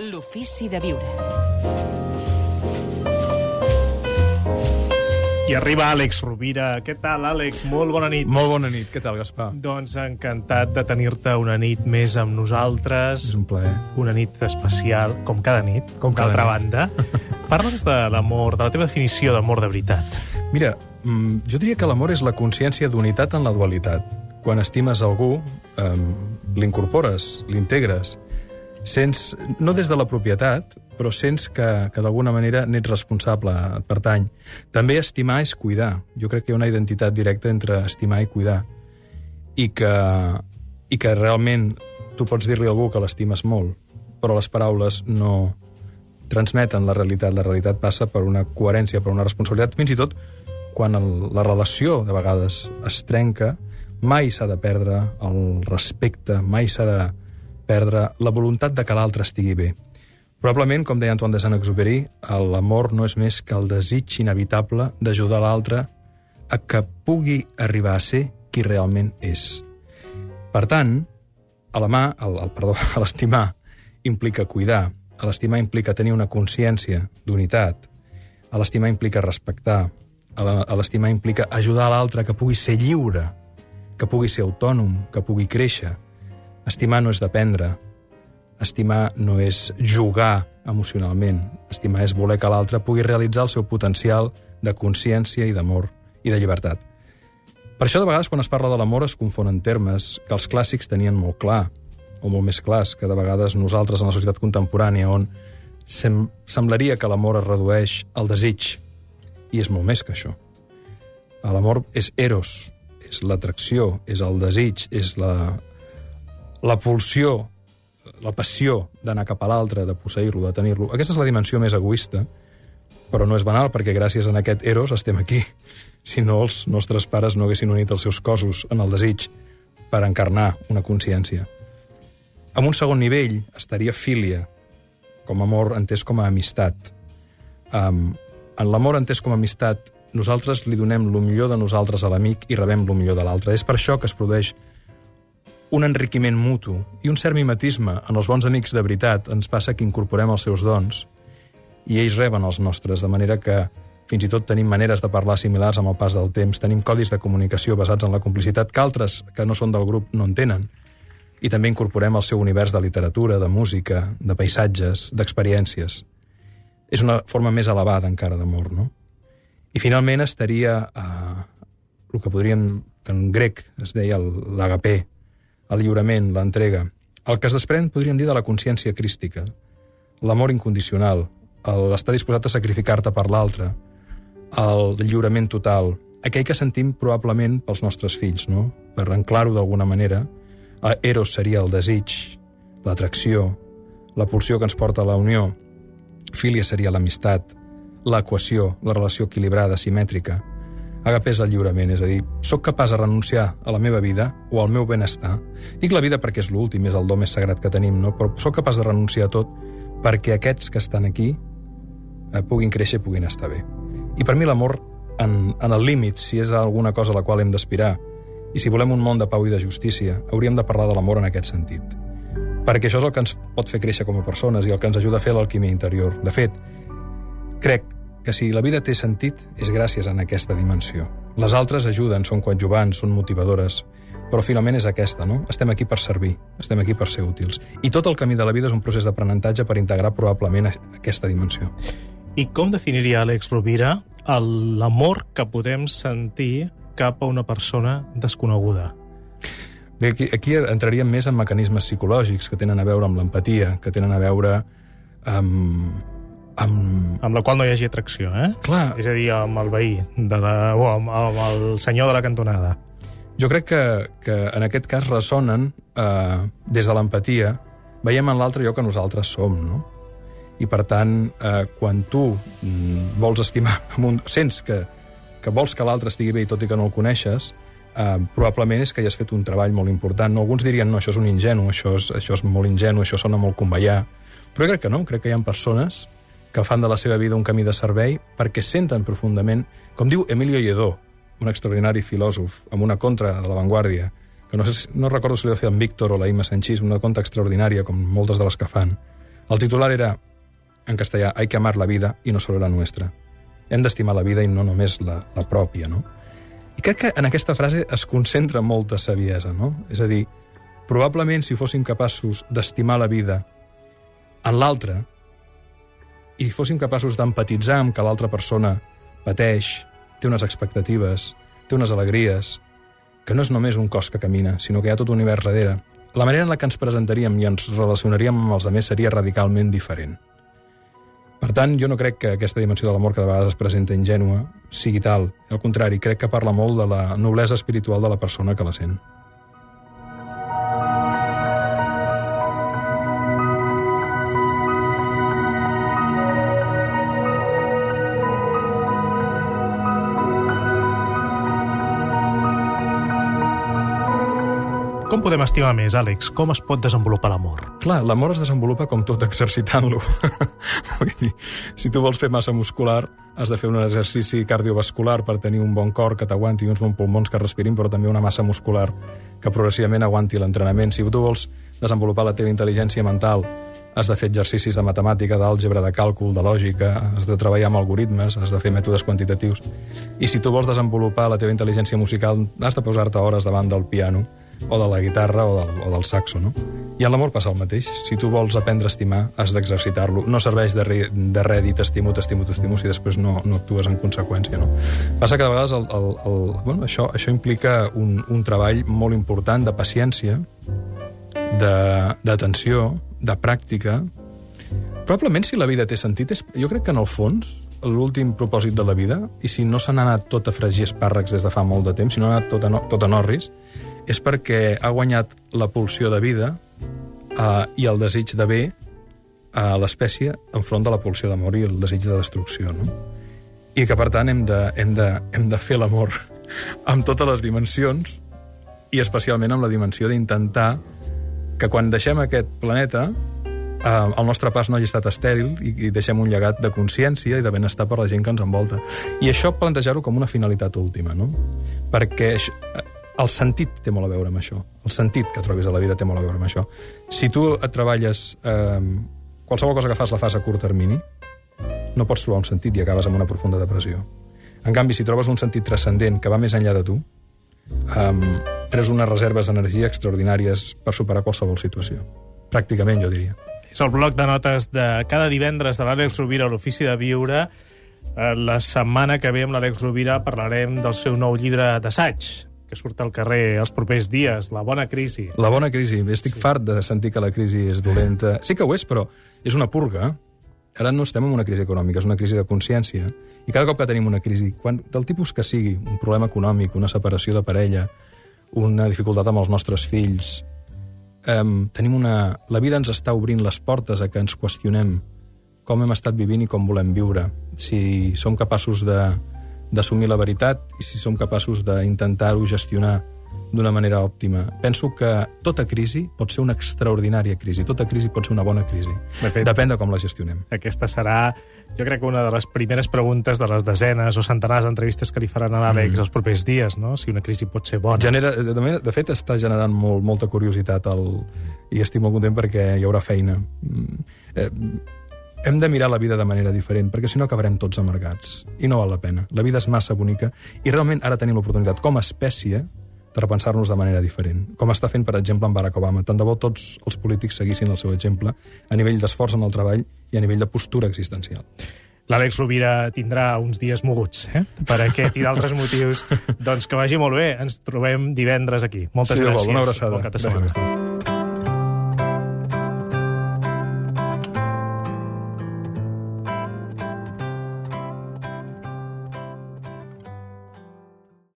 L'ofici de viure. I arriba Àlex Rovira. Què tal, Àlex? Molt bona nit. Molt bona nit, què tal, Gaspar? Doncs encantat de tenir-te una nit més amb nosaltres. És un plaer. Una nit especial, com cada nit, Com cada d'altra nit. banda. Parla'ns de l'amor, de la teva definició d'amor de veritat. Mira, mm, jo diria que l'amor és la consciència d'unitat en la dualitat. Quan estimes algú, eh, l'incorpores, l'integres, sents, no des de la propietat, però sents que, que d'alguna manera n'ets responsable, et pertany. També estimar és cuidar. Jo crec que hi ha una identitat directa entre estimar i cuidar. I que, i que realment tu pots dir-li a algú que l'estimes molt, però les paraules no transmeten la realitat. La realitat passa per una coherència, per una responsabilitat. Fins i tot quan el, la relació de vegades es trenca, mai s'ha de perdre el respecte, mai s'ha de perdre la voluntat de que l'altre estigui bé. Probablement, com deia Antoine de Saint-Exupéry, l'amor no és més que el desig inevitable d'ajudar l'altre a que pugui arribar a ser qui realment és. Per tant, a la mà, el, el, perdó, a l'estimar implica cuidar, a l'estimar implica tenir una consciència d'unitat, a l'estimar implica respectar, a l'estimar implica ajudar l'altre que pugui ser lliure, que pugui ser autònom, que pugui créixer. Estimar no és dependre, estimar no és jugar emocionalment, estimar és voler que l'altre pugui realitzar el seu potencial de consciència i d'amor i de llibertat. Per això, de vegades, quan es parla de l'amor, es confonen termes que els clàssics tenien molt clar, o molt més clars, que de vegades nosaltres, en la societat contemporània, on sem semblaria que l'amor es redueix al desig, i és molt més que això. L'amor és eros, és l'atracció, és el desig, és la, la pulsió, la passió d'anar cap a l'altre, de posseir-lo, de tenir-lo. Aquesta és la dimensió més egoista, però no és banal, perquè gràcies a aquest eros estem aquí. Si no, els nostres pares no haguessin unit els seus cossos en el desig per encarnar una consciència. En un segon nivell estaria filia, com amor entès com a amistat. Um, en l'amor entès com a amistat, nosaltres li donem lo millor de nosaltres a l'amic i rebem lo millor de l'altre. És per això que es produeix un enriquiment mutu i un cert mimetisme en els bons amics de veritat ens passa que incorporem els seus dons i ells reben els nostres, de manera que fins i tot tenim maneres de parlar similars amb el pas del temps, tenim codis de comunicació basats en la complicitat que altres que no són del grup no en tenen. I també incorporem el seu univers de literatura, de música, de paisatges, d'experiències. És una forma més elevada encara d'amor, no? I finalment estaria eh, el que podríem, que en grec es deia l'agapé, el lliurament, l'entrega. El que es desprèn, podríem dir, de la consciència crística. L'amor incondicional, l'estar disposat a sacrificar-te per l'altre, el lliurament total, aquell que sentim probablement pels nostres fills, no? Per enclar-ho d'alguna manera, eh, Eros seria el desig, l'atracció, la pulsió que ens porta a la unió, Filia seria l'amistat, l'equació, la relació equilibrada, simètrica. Agapé és el lliurament, és a dir, sóc capaç de renunciar a la meva vida o al meu benestar. Dic la vida perquè és l'últim, és el do més sagrat que tenim, no? però sóc capaç de renunciar a tot perquè aquests que estan aquí eh, puguin créixer i puguin estar bé. I per mi l'amor, en, en el límit, si és alguna cosa a la qual hem d'aspirar, i si volem un món de pau i de justícia, hauríem de parlar de l'amor en aquest sentit. Perquè això és el que ens pot fer créixer com a persones i el que ens ajuda a fer l'alquimia interior. De fet, crec que si la vida té sentit és gràcies a aquesta dimensió. Les altres ajuden, són coadjuvants, són motivadores, però finalment és aquesta, no? Estem aquí per servir, estem aquí per ser útils. I tot el camí de la vida és un procés d'aprenentatge per integrar probablement aquesta dimensió. I com definiria Àlex Rovira l'amor que podem sentir cap a una persona desconeguda? Bé, aquí, aquí entraríem més en mecanismes psicològics que tenen a veure amb l'empatia, que tenen a veure amb... amb... Amb la qual no hi hagi atracció, eh? Clar, És a dir, amb el veí, de la, o amb, amb el senyor de la cantonada. Jo crec que, que en aquest cas ressonen eh, des de l'empatia, veiem en l'altre allò que nosaltres som, no? I per tant, eh, quan tu mm, vols estimar, amb un, sents que, que vols que l'altre estigui bé i tot i que no el coneixes, eh, probablement és que hi has fet un treball molt important. No? Alguns dirien, no, això és un ingenu, això és, això és molt ingenu, això sona molt conveiar. Però jo crec que no, crec que hi ha persones que fan de la seva vida un camí de servei perquè senten profundament, com diu Emilio Lledó, un extraordinari filòsof, amb una contra de l'avantguàrdia, que no, sé, no recordo si li va fer en Víctor o la Imma Sanchís, una contra extraordinària, com moltes de les que fan. El titular era, en castellà, hay que amar la vida i no solo la nuestra. Hem d'estimar la vida i no només la, la pròpia, no? I crec que en aquesta frase es concentra molta saviesa, no? És a dir, probablement si fóssim capaços d'estimar la vida en l'altre i fóssim capaços d'empatitzar amb que l'altra persona pateix, té unes expectatives, té unes alegries, que no és només un cos que camina, sinó que hi ha tot un univers darrere, la manera en la que ens presentaríem i ens relacionaríem amb els altres seria radicalment diferent. Per tant, jo no crec que aquesta dimensió de l'amor que de vegades es presenta ingènua sigui tal. Al contrari, crec que parla molt de la noblesa espiritual de la persona que la sent. Com podem estimar més, Àlex? Com es pot desenvolupar l'amor? Clar, l'amor es desenvolupa com tot exercitant-lo. Vull dir, si tu vols fer massa muscular, has de fer un exercici cardiovascular per tenir un bon cor que t'aguanti i uns bons pulmons que respirin, però també una massa muscular que progressivament aguanti l'entrenament. Si tu vols desenvolupar la teva intel·ligència mental, has de fer exercicis de matemàtica, d'àlgebra, de càlcul, de lògica, has de treballar amb algoritmes, has de fer mètodes quantitatius. I si tu vols desenvolupar la teva intel·ligència musical, has de posar-te hores davant del piano o de la guitarra o del, o del saxo, no? I en l'amor passa el mateix. Si tu vols aprendre a estimar, has d'exercitar-lo. No serveix de, re, de res dir t'estimo, t'estimo, t'estimo, si després no, no actues en conseqüència, no? Passa que de vegades el, el, el, bueno, això, això implica un, un treball molt important de paciència, d'atenció, de, de pràctica. Probablement, si la vida té sentit, és, jo crec que en el fons l'últim propòsit de la vida, i si no se n'ha anat tot a fregir espàrrecs des de fa molt de temps, si no ha anat tot a, no, tot a Norris, és perquè ha guanyat la pulsió de vida eh, i el desig de bé a l'espècie enfront de la pulsió de morir, el desig de destrucció, no? I que, per tant, hem de, hem de, hem de fer l'amor amb totes les dimensions i especialment amb la dimensió d'intentar que quan deixem aquest planeta eh, el nostre pas no hagi estat estèril i, i deixem un llegat de consciència i de benestar per la gent que ens envolta. I això plantejar-ho com una finalitat última, no? Perquè això, el sentit té molt a veure amb això. El sentit que trobis a la vida té molt a veure amb això. Si tu et treballes... Eh, qualsevol cosa que fas la fas a curt termini, no pots trobar un sentit i acabes amb una profunda depressió. En canvi, si trobes un sentit transcendent que va més enllà de tu, um, tres unes reserves d'energia extraordinàries per superar qualsevol situació. Pràcticament, jo diria. És el bloc de notes de cada divendres de l'Àlex Rovira a l'Ofici de Viure. Eh, la setmana que ve amb l'Àlex Rovira parlarem del seu nou llibre d'assaig, que surt al carrer els propers dies, la bona crisi. La bona crisi. Estic sí. fart de sentir que la crisi és dolenta. Sí que ho és, però és una purga. Ara no estem en una crisi econòmica, és una crisi de consciència. I cada cop que tenim una crisi, quan, del tipus que sigui, un problema econòmic, una separació de parella, una dificultat amb els nostres fills, um, tenim una... la vida ens està obrint les portes a que ens qüestionem com hem estat vivint i com volem viure. Si som capaços de d'assumir la veritat i si som capaços d'intentar-ho gestionar d'una manera òptima. Penso que tota crisi pot ser una extraordinària crisi, tota crisi pot ser una bona crisi. De fet, Depèn de com la gestionem. Aquesta serà, jo crec que una de les primeres preguntes de les desenes o centenars d'entrevistes que li faran a l'Àlex mm. els propers dies, no? si una crisi pot ser bona. Genera, de, de fet, està generant molt, molta curiositat el, i estic molt content perquè hi haurà feina. Mm, eh, hem de mirar la vida de manera diferent, perquè si no acabarem tots amargats. I no val la pena. La vida és massa bonica i realment ara tenim l'oportunitat, com a espècie, de repensar-nos de manera diferent. Com està fent, per exemple, en Barack Obama. Tant de bo tots els polítics seguissin el seu exemple a nivell d'esforç en el treball i a nivell de postura existencial. L'Àlex Rovira tindrà uns dies moguts, eh? per aquest i d'altres motius. doncs que vagi molt bé. Ens trobem divendres aquí. Moltes sí, gràcies. Una abraçada. Bon cap de setmana. Gràcies.